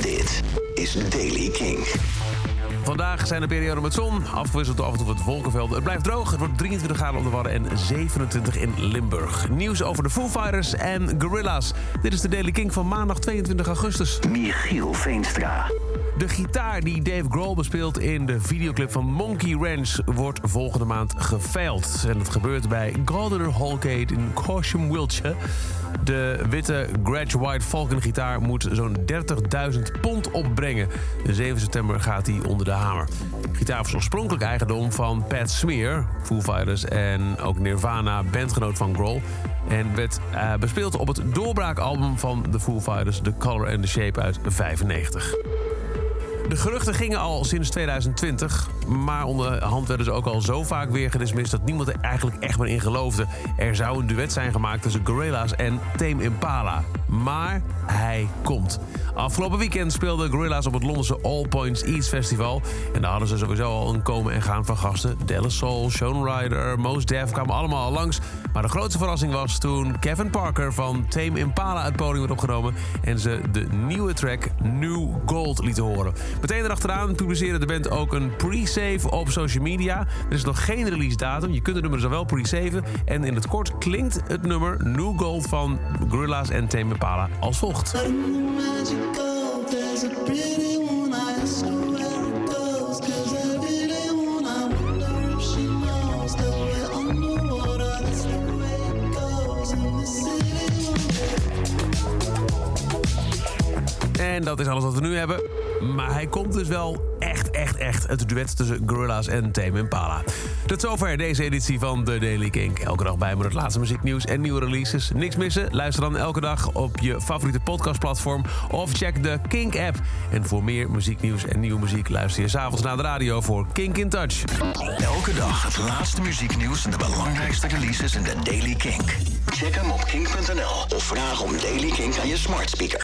Dit is Daily King. Vandaag zijn er perioden met zon, afgewisseld door af en toe wat wolkenvelden. Het blijft droog, het wordt 23 graden op de Wadden en 27 in Limburg. Nieuws over de Foo Fighters en Gorilla's. Dit is de Daily King van maandag 22 augustus. Michiel Veenstra. De gitaar die Dave Grohl bespeelt in de videoclip van Monkey Ranch... wordt volgende maand geveild. En dat gebeurt bij Gardner Hallgate in Corsham, Wiltshire. De witte Gretsch White Falcon gitaar moet zo'n 30.000 pond opbrengen. De 7 september gaat hij de hamer. Gitaar was oorspronkelijk eigendom van Pat Smear, Foo Fighters... en ook Nirvana, bandgenoot van Grohl... En werd uh, bespeeld op het doorbraakalbum van de Foo Fighters... The Color and the Shape uit 95. De geruchten gingen al sinds 2020, maar onderhand werden ze ook al zo vaak weer gedismist dat niemand er eigenlijk echt meer in geloofde. Er zou een duet zijn gemaakt tussen Gorilla's en Tame Impala. Maar hij komt. Afgelopen weekend speelden Gorilla's op het Londense All Points East Festival. En daar hadden ze sowieso al een komen en gaan van gasten. Della Soul, Sean Ryder, Mos Def kwamen allemaal al langs. Maar de grootste verrassing was toen Kevin Parker van Tame Impala het podium werd opgenomen... en ze de nieuwe track New Gold lieten horen. Meteen erachteraan publiceerde de band ook een pre-save op social media. Er is nog geen release datum, je kunt het nummer dus wel pre-saven. En in het kort klinkt het nummer New Gold van Gorilla's en Tame Impala als volgt. En dat is alles wat we nu hebben. Maar hij komt dus wel echt, echt. Het duet tussen Gorilla's en Tame Impala. Tot zover deze editie van The Daily Kink. Elke dag bij met het laatste muzieknieuws en nieuwe releases. Niks missen? Luister dan elke dag op je favoriete podcastplatform... of check de Kink-app. En voor meer muzieknieuws en nieuwe muziek... luister je s'avonds naar de radio voor Kink in Touch. Elke dag het laatste muzieknieuws en de belangrijkste releases in de Daily Kink. Check hem op kink.nl of vraag om Daily Kink aan je smart speaker.